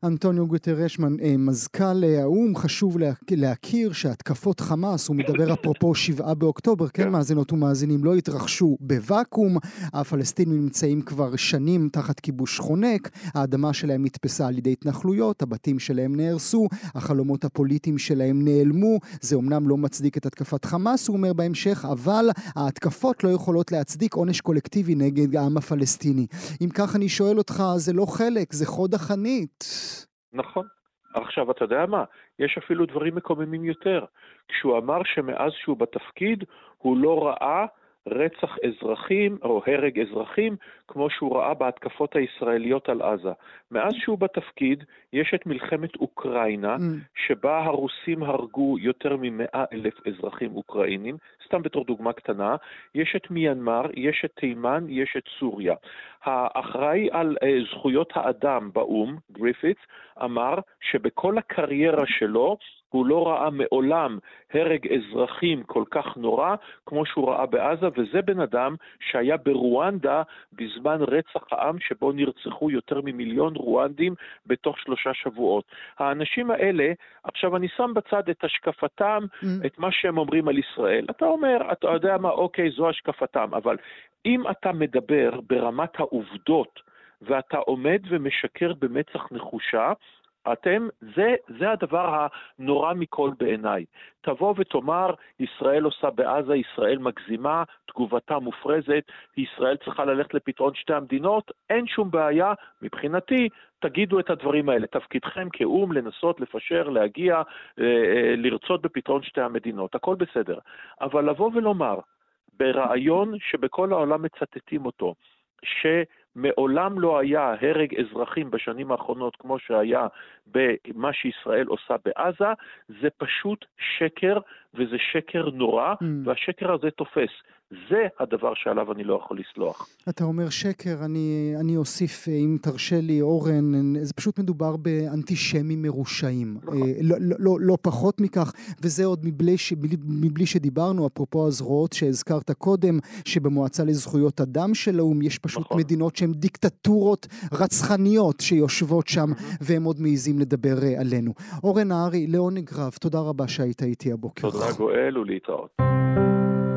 אנטוניו גוטרש, אה, מזכ"ל אה, האו"ם, חשוב להכיר שהתקפות חמאס, הוא מדבר אפרופו שבעה באוקטובר, כן, כן מאזינות ומאזינים, לא התרחשו בוואקום, הפלסטינים נמצאים כבר שנים תחת כיבוש חונק, האדמה שלהם נתפסה על ידי התנחלויות, הבתים שלהם נהרסו, החלומות הפוליטיים שלהם נעלמו, זה אומנם לא מצדיק את התקפת חמאס, הוא אומר בהמשך, אבל ההתקפות לא יכולות להצדיק עונש קולקטיבי נגד העם הפלסטיני. אם כך אני שואל אותך, זה לא חלק, זה חוד החנית. נכון. עכשיו, אתה יודע מה? יש אפילו דברים מקוממים יותר. כשהוא אמר שמאז שהוא בתפקיד, הוא לא ראה רצח אזרחים או הרג אזרחים כמו שהוא ראה בהתקפות הישראליות על עזה. מאז שהוא בתפקיד יש את מלחמת אוקראינה, mm. שבה הרוסים הרגו יותר מ-100 אלף אזרחים אוקראינים, סתם בתור דוגמה קטנה, יש את מיינמר, יש את תימן, יש את סוריה. האחראי על uh, זכויות האדם באו"ם, גריפיץ, אמר שבכל הקריירה שלו הוא לא ראה מעולם הרג אזרחים כל כך נורא כמו שהוא ראה בעזה, וזה בן אדם שהיה ברואנדה בזמן רצח העם שבו נרצחו יותר ממיליון רואנדים בתוך שלושה שבועות. האנשים האלה, עכשיו אני שם בצד את השקפתם, mm. את מה שהם אומרים על ישראל. אתה אומר, אתה יודע מה, אוקיי, זו השקפתם, אבל אם אתה מדבר ברמת העובדות, ואתה עומד ומשקר במצח נחושה, אתם, זה, זה הדבר הנורא מכל בעיניי. תבוא ותאמר, ישראל עושה בעזה, ישראל מגזימה, תגובתה מופרזת, ישראל צריכה ללכת לפתרון שתי המדינות, אין שום בעיה, מבחינתי, תגידו את הדברים האלה. תפקידכם כאו"ם לנסות, לפשר, להגיע, אה, אה, לרצות בפתרון שתי המדינות, הכל בסדר. אבל לבוא ולומר, ברעיון שבכל העולם מצטטים אותו, ש... מעולם לא היה הרג אזרחים בשנים האחרונות כמו שהיה במה שישראל עושה בעזה, זה פשוט שקר, וזה שקר נורא, mm. והשקר הזה תופס. זה הדבר שעליו אני לא יכול לסלוח. אתה אומר שקר, אני, אני אוסיף, אם תרשה לי, אורן, זה פשוט מדובר באנטישמים מרושעים. נכון. אה, לא, לא, לא, לא פחות מכך, וזה עוד מבלי, ש, מבלי שדיברנו, אפרופו הזרועות שהזכרת קודם, שבמועצה לזכויות אדם של האו"ם יש פשוט נכון. מדינות שהן דיקטטורות רצחניות שיושבות שם, והם עוד מעיזים לדבר אה, עלינו. אורן נהרי, לעונג רב, תודה רבה שהיית איתי הבוקר. תודה גואל ולהתראות.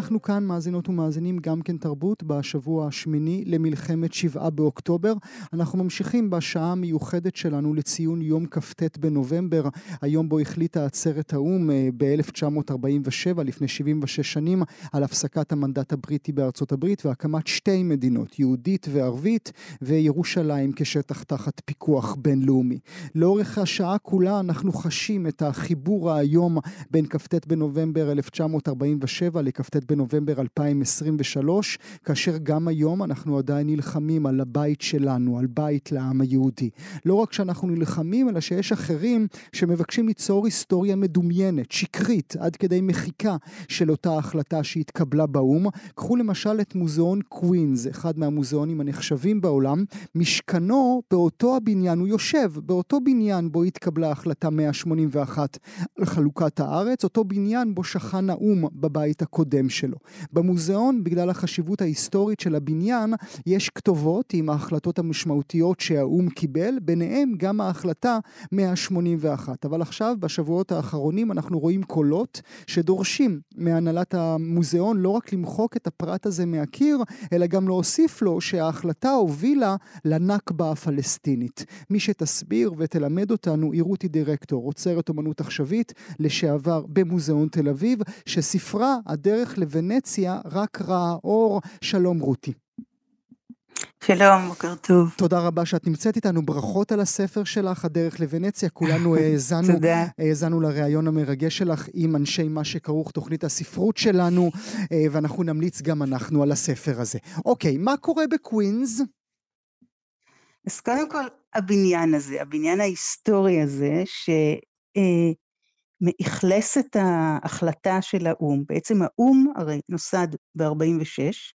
אנחנו כאן, מאזינות ומאזינים, גם כן תרבות, בשבוע השמיני למלחמת שבעה באוקטובר. אנחנו ממשיכים בשעה המיוחדת שלנו לציון יום כ"ט בנובמבר, היום בו החליטה עצרת האו"ם אה, ב-1947, לפני 76 שנים, על הפסקת המנדט הבריטי בארצות הברית והקמת שתי מדינות, יהודית וערבית, וירושלים כשטח תחת פיקוח בינלאומי. לאורך השעה כולה אנחנו חשים את החיבור היום בין כ"ט בנובמבר 1947 לכ"ט בנובמבר 2023, כאשר גם היום אנחנו עדיין נלחמים על הבית שלנו, על בית לעם היהודי. לא רק שאנחנו נלחמים, אלא שיש אחרים שמבקשים ליצור היסטוריה מדומיינת, שקרית, עד כדי מחיקה של אותה החלטה שהתקבלה באו"ם. קחו למשל את מוזיאון קווינס, אחד מהמוזיאונים הנחשבים בעולם. משכנו באותו הבניין, הוא יושב באותו בניין בו התקבלה החלטה 181 על חלוקת הארץ, אותו בניין בו שכן האו"ם בבית הקודם שלו. במוזיאון, בגלל החשיבות ההיסטורית של הבניין, יש כתובות עם ההחלטות המשמעותיות שהאו"ם קיבל, ביניהם גם ההחלטה 181. אבל עכשיו, בשבועות האחרונים, אנחנו רואים קולות שדורשים מהנהלת המוזיאון לא רק למחוק את הפרט הזה מהקיר, אלא גם להוסיף לו שההחלטה הובילה לנכבה הפלסטינית. מי שתסביר ותלמד אותנו היא רותי דירקטור, עוצרת אומנות עכשווית, לשעבר במוזיאון תל אביב, שספרה הדרך לוונציה רק ראה אור. שלום רותי. שלום, בוקר טוב. תודה רבה שאת נמצאת איתנו. ברכות על הספר שלך, הדרך לוונציה. כולנו האזנו, האזנו לראיון המרגש שלך עם אנשי מה שכרוך תוכנית הספרות שלנו, אה, ואנחנו נמליץ גם אנחנו על הספר הזה. אוקיי, מה קורה בקווינס? אז קודם כל, הבניין הזה, הבניין ההיסטורי הזה, ש... מאכלס את ההחלטה של האו"ם. בעצם האו"ם הרי נוסד ב-46,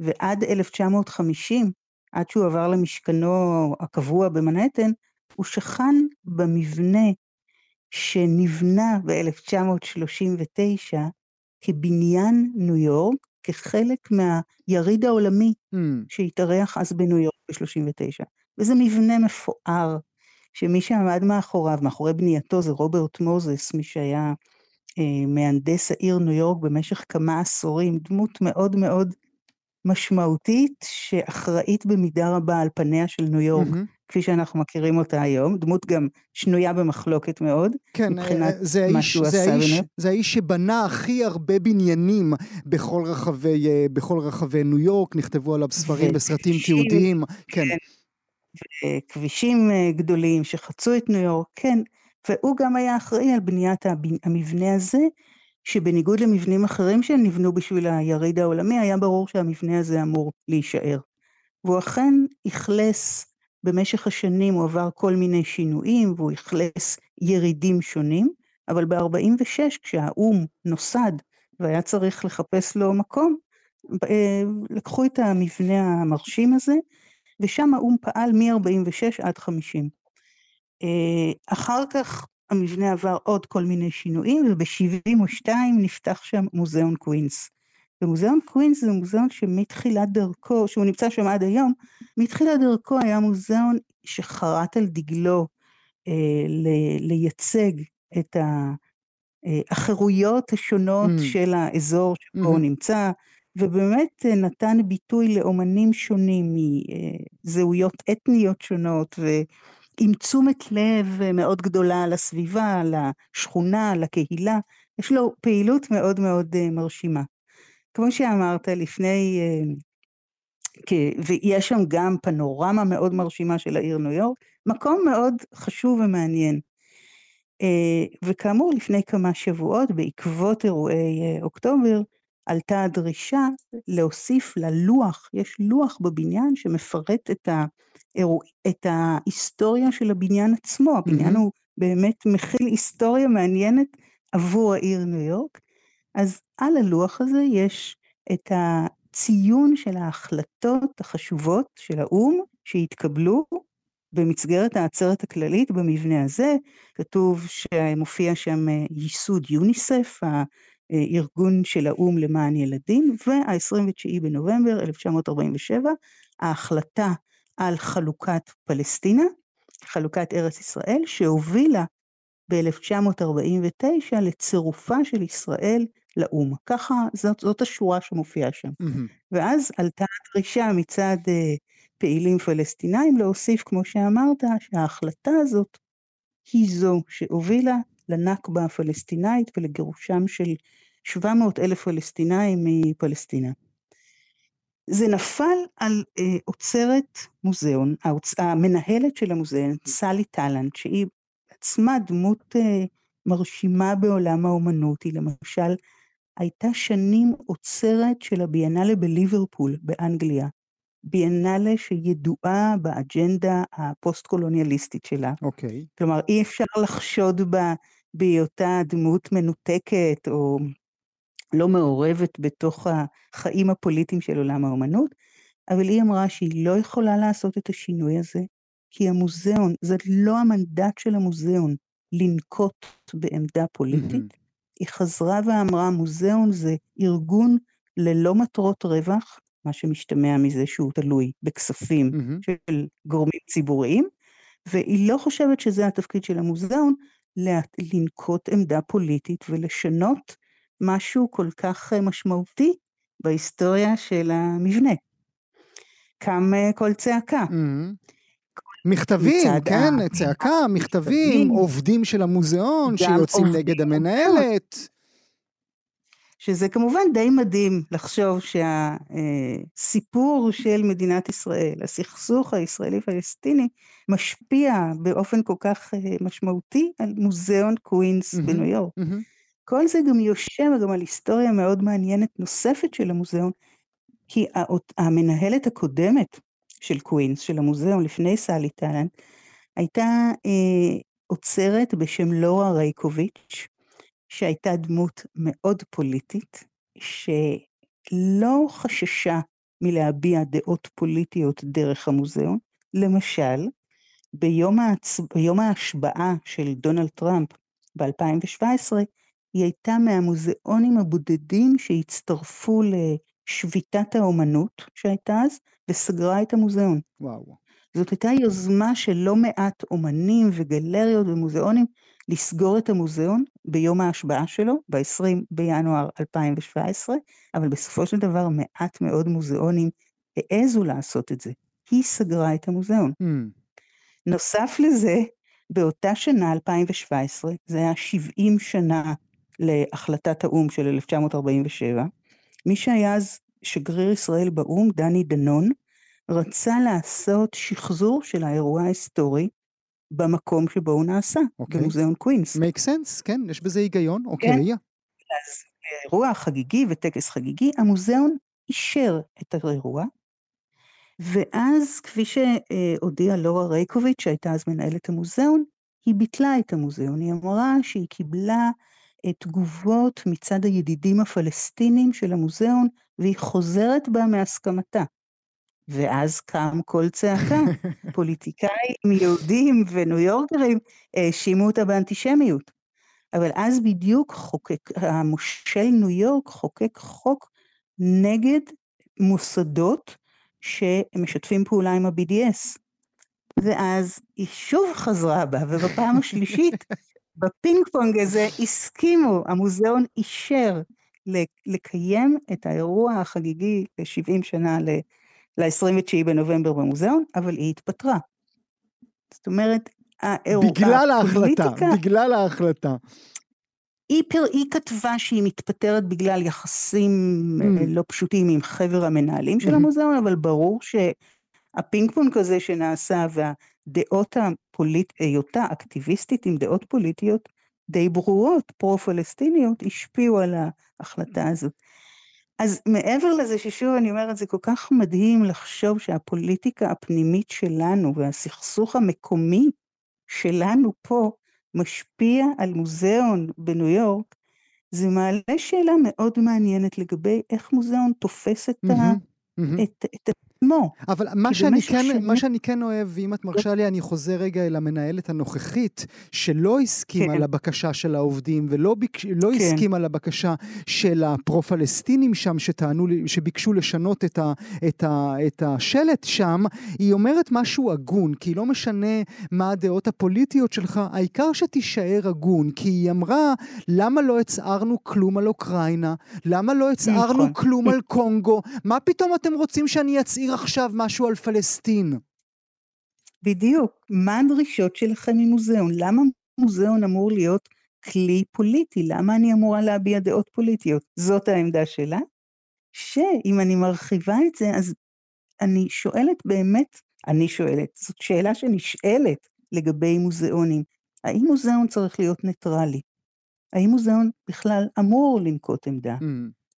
ועד 1950, עד שהוא עבר למשכנו הקבוע במנהטן, הוא שכן במבנה שנבנה ב-1939 כבניין ניו יורק, כחלק מהיריד העולמי mm. שהתארח אז בניו יורק ב-39. וזה מבנה מפואר, שמי שעמד מאחוריו, מאחורי בנייתו זה רוברט מוזס, מי שהיה אה, מהנדס העיר ניו יורק במשך כמה עשורים, דמות מאוד מאוד משמעותית, שאחראית במידה רבה על פניה של ניו יורק, mm-hmm. כפי שאנחנו מכירים אותה היום, דמות גם שנויה במחלוקת מאוד, כן, מבחינת זה מה שהוא עשה בניו זה האיש שבנה הכי הרבה בניינים בכל רחבי, אה, בכל רחבי ניו יורק, נכתבו עליו ספרים וסרטים תיעודיים, כן. כן. וכבישים אה, גדולים שחצו את ניו יורק, כן, והוא גם היה אחראי על בניית המבנה הזה, שבניגוד למבנים אחרים שנבנו בשביל היריד העולמי, היה ברור שהמבנה הזה אמור להישאר. והוא אכן אכלס, במשך השנים הוא עבר כל מיני שינויים, והוא אכלס ירידים שונים, אבל ב-46, כשהאו"ם נוסד והיה צריך לחפש לו מקום, אה, לקחו את המבנה המרשים הזה, ושם האו"ם פעל מ-46 עד 50. אה, אחר כך המבנה עבר עוד כל מיני שינויים, וב-72 נפתח שם מוזיאון קווינס. ומוזיאון קווינס זה מוזיאון שמתחילת דרכו, שהוא נמצא שם עד היום, מתחילת דרכו היה מוזיאון שחרת על דגלו אה, ל- לייצג את החירויות השונות mm. של האזור שבו mm-hmm. הוא נמצא, ובאמת אה, נתן ביטוי לאומנים שונים מזהויות אתניות שונות, ועם תשומת לב אה, מאוד גדולה לסביבה, לשכונה, לקהילה. יש לו פעילות מאוד מאוד אה, מרשימה. כמו שאמרת לפני, ויש שם גם פנורמה מאוד מרשימה של העיר ניו יורק, מקום מאוד חשוב ומעניין. וכאמור, לפני כמה שבועות, בעקבות אירועי אוקטובר, עלתה הדרישה להוסיף ללוח, יש לוח בבניין שמפרט את, האירוע, את ההיסטוריה של הבניין עצמו, הבניין mm-hmm. הוא באמת מכיל היסטוריה מעניינת עבור העיר ניו יורק, אז על הלוח הזה יש את הציון של ההחלטות החשובות של האו"ם שהתקבלו במסגרת העצרת הכללית במבנה הזה, כתוב שמופיע שם ייסוד יוניסף, הארגון של האו"ם למען ילדים, וה-29 בנובמבר 1947, ההחלטה על חלוקת פלסטינה, חלוקת ארץ ישראל, שהובילה ב-1949 לצירופה של ישראל לאו"ם. ככה, זאת, זאת השורה שמופיעה שם. Mm-hmm. ואז עלתה הדרישה מצד uh, פעילים פלסטינאים להוסיף, כמו שאמרת, שההחלטה הזאת היא זו שהובילה לנכבה הפלסטינאית ולגירושם של 700 אלף פלסטינאים מפלסטינה. זה נפל על uh, אוצרת מוזיאון, האוצ... המנהלת של המוזיאון, סלי טלנט, שהיא עצמה דמות uh, מרשימה בעולם האומנות, היא למשל הייתה שנים אוצרת של הביאנלה בליברפול באנגליה, ביאנלה שידועה באג'נדה הפוסט-קולוניאליסטית שלה. אוקיי. Okay. כלומר, אי אפשר לחשוד בה בהיותה דמות מנותקת או לא מעורבת בתוך החיים הפוליטיים של עולם האומנות, אבל היא אמרה שהיא לא יכולה לעשות את השינוי הזה, כי המוזיאון, זה לא המנדט של המוזיאון לנקוט בעמדה פוליטית. Mm-hmm. היא חזרה ואמרה, מוזיאון זה ארגון ללא מטרות רווח, מה שמשתמע מזה שהוא תלוי בכספים mm-hmm. של גורמים ציבוריים, והיא לא חושבת שזה התפקיד של המוזיאון לנקוט עמדה פוליטית ולשנות משהו כל כך אה, משמעותי בהיסטוריה של המבנה. קם אה, קול צעקה. Mm-hmm. מכתבים, כן, ה... צעקה, מכתבים, עובדים של המוזיאון שיוצאים נגד המנהלת. שזה כמובן די מדהים לחשוב שהסיפור של מדינת ישראל, הסכסוך הישראלי-פלסטיני, משפיע באופן כל כך אה, משמעותי על מוזיאון קווינס mm-hmm, בניו יורק. Mm-hmm. כל זה גם יושב גם על היסטוריה מאוד מעניינת נוספת של המוזיאון, כי המנהלת הקודמת של קווינס, של המוזיאון לפני סלי טלנט, הייתה אה, אוצרת בשם לורה רייקוביץ', שהייתה דמות מאוד פוליטית, שלא חששה מלהביע דעות פוליטיות דרך המוזיאון. למשל, ביום, ההצ... ביום ההשבעה של דונלד טראמפ ב-2017, היא הייתה מהמוזיאונים הבודדים שהצטרפו לשביתת האומנות שהייתה אז, וסגרה את המוזיאון. וואו. זאת הייתה יוזמה של לא מעט אומנים וגלריות ומוזיאונים לסגור את המוזיאון ביום ההשבעה שלו, ב-20 בינואר 2017, אבל בסופו של דבר מעט מאוד מוזיאונים העזו לעשות את זה. היא סגרה את המוזיאון. Mm. נוסף לזה, באותה שנה, 2017, זה היה 70 שנה להחלטת האו"ם של 1947, מי שהיה אז שגריר ישראל באו"ם, דני דנון, רצה לעשות שחזור של האירוע ההיסטורי במקום שבו הוא נעשה, okay. אוקיי. במוזיאון קווינס. make sense, כן, יש בזה היגיון, אוקיי. Okay. כן, אז אירוע חגיגי וטקס חגיגי, המוזיאון אישר את האירוע, ואז כפי שהודיעה לורה רייקוביץ', שהייתה אז מנהלת המוזיאון, היא ביטלה את המוזיאון, היא אמרה שהיא קיבלה תגובות מצד הידידים הפלסטינים של המוזיאון, והיא חוזרת בה מהסכמתה. ואז קם קול צעקה, פוליטיקאים יהודים וניו יורקרים האשימו אותה באנטישמיות. אבל אז בדיוק חוקק, המושל ניו יורק חוקק חוק נגד מוסדות שמשתפים פעולה עם ה-BDS. ואז היא שוב חזרה בה, ובפעם השלישית בפינג פונג הזה הסכימו, המוזיאון אישר לקיים את האירוע החגיגי ל-70 שנה ל-29 בנובמבר במוזיאון, אבל היא התפטרה. זאת אומרת, האירוע, בגלל ההחלטה, בגלל ההחלטה. היא, פר, היא כתבה שהיא מתפטרת בגלל יחסים mm. לא פשוטים עם חבר המנהלים של mm-hmm. המוזיאון, אבל ברור שהפינג פונג הזה שנעשה וה... דעות הפוליט... היותה אקטיביסטית עם דעות פוליטיות די ברורות, פרו-פלסטיניות, השפיעו על ההחלטה הזאת. אז מעבר לזה ששוב אני אומרת, זה כל כך מדהים לחשוב שהפוליטיקה הפנימית שלנו והסכסוך המקומי שלנו פה משפיע על מוזיאון בניו יורק, זה מעלה שאלה מאוד מעניינת לגבי איך מוזיאון תופס את, mm-hmm, ה... mm-hmm. את, את עצמו. אבל מה שאני, כן, שנים... מה שאני כן אוהב, ואם את מרשה לי, אני חוזר רגע אל המנהלת הנוכחית, שלא הסכימה כן. לבקשה של העובדים, ולא ביק... לא כן. הסכימה לבקשה של הפרו-פלסטינים שם, שטענו, שביקשו לשנות את, ה... את, ה... את השלט שם, היא אומרת משהו הגון, כי לא משנה מה הדעות הפוליטיות שלך, העיקר שתישאר הגון, כי היא אמרה, למה לא הצהרנו כלום על אוקראינה? למה לא הצהרנו נכון. כלום על קונגו? מה פתאום אתם רוצים שאני אצהיר להעביר עכשיו משהו על פלסטין. בדיוק. מה הדרישות שלכם ממוזיאון? למה מוזיאון אמור להיות כלי פוליטי? למה אני אמורה להביע דעות פוליטיות? זאת העמדה שלה. שאם אני מרחיבה את זה, אז אני שואלת באמת, אני שואלת, זאת שאלה שנשאלת לגבי מוזיאונים. האם מוזיאון צריך להיות ניטרלי? האם מוזיאון בכלל אמור לנקוט עמדה? Mm.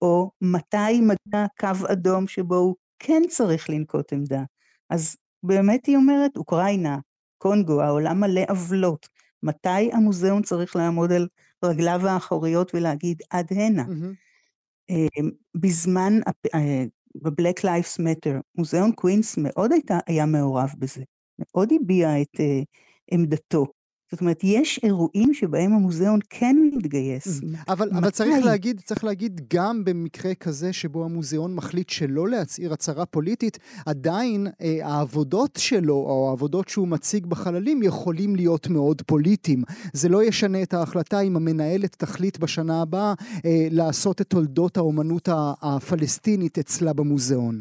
או מתי מגיע קו אדום שבו הוא כן צריך לנקוט עמדה. אז באמת היא אומרת, אוקראינה, קונגו, העולם מלא עוולות. מתי המוזיאון צריך לעמוד על רגליו האחוריות ולהגיד עד הנה? Mm-hmm. בזמן, אה, ב-Black Lives Matter, מוזיאון קווינס מאוד הייתה, היה מעורב בזה, מאוד הביע את uh, עמדתו. זאת אומרת, יש אירועים שבהם המוזיאון כן מתגייס. Mm. אבל, אבל צריך, להגיד, צריך להגיד, גם במקרה כזה שבו המוזיאון מחליט שלא להצהיר הצהרה פוליטית, עדיין אה, העבודות שלו, או העבודות שהוא מציג בחללים, יכולים להיות מאוד פוליטיים. זה לא ישנה את ההחלטה אם המנהלת תחליט בשנה הבאה אה, לעשות את תולדות האומנות הפלסטינית אצלה במוזיאון.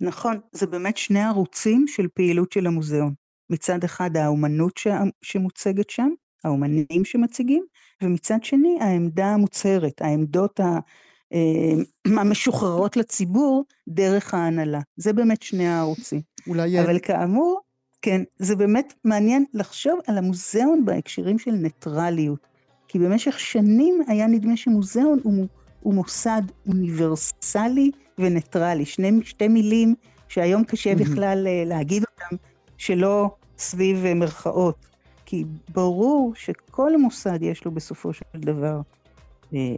נכון, זה באמת שני ערוצים של פעילות של המוזיאון. מצד אחד האומנות ש... שמוצגת שם, האומנים שמציגים, ומצד שני העמדה המוצהרת, העמדות ה... אה, המשוחררות לציבור דרך ההנהלה. זה באמת שני הערוצים. אולי... אבל כאמור, כן, זה באמת מעניין לחשוב על המוזיאון בהקשרים של ניטרליות. כי במשך שנים היה נדמה שמוזיאון הוא, הוא מוסד אוניברסלי וניטרלי. שני, שתי מילים שהיום קשה בכלל אה, להגיד שלא סביב מרכאות. כי ברור שכל מוסד יש לו בסופו של דבר אה,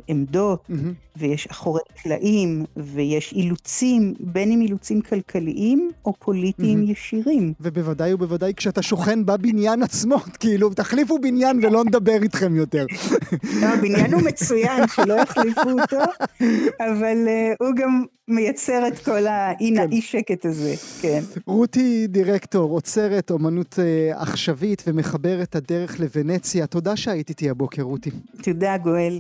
עמדות, mm-hmm. ויש אחורי קלעים, ויש אילוצים, בין אם אילוצים כלכליים או פוליטיים mm-hmm. ישירים. ובוודאי ובוודאי כשאתה שוכן בבניין עצמו, כאילו, תחליפו בניין ולא נדבר איתכם יותר. לא, הבניין הוא מצוין, שלא יחליפו אותו, אבל uh, הוא גם מייצר את כל האי שקט הזה, כן. רותי דירקטור, עוצרת אומנות uh, עכשווית ומחברת הדרך לוונציה. תודה שהיית איתי הבוקר, רותי. תודה, גואל.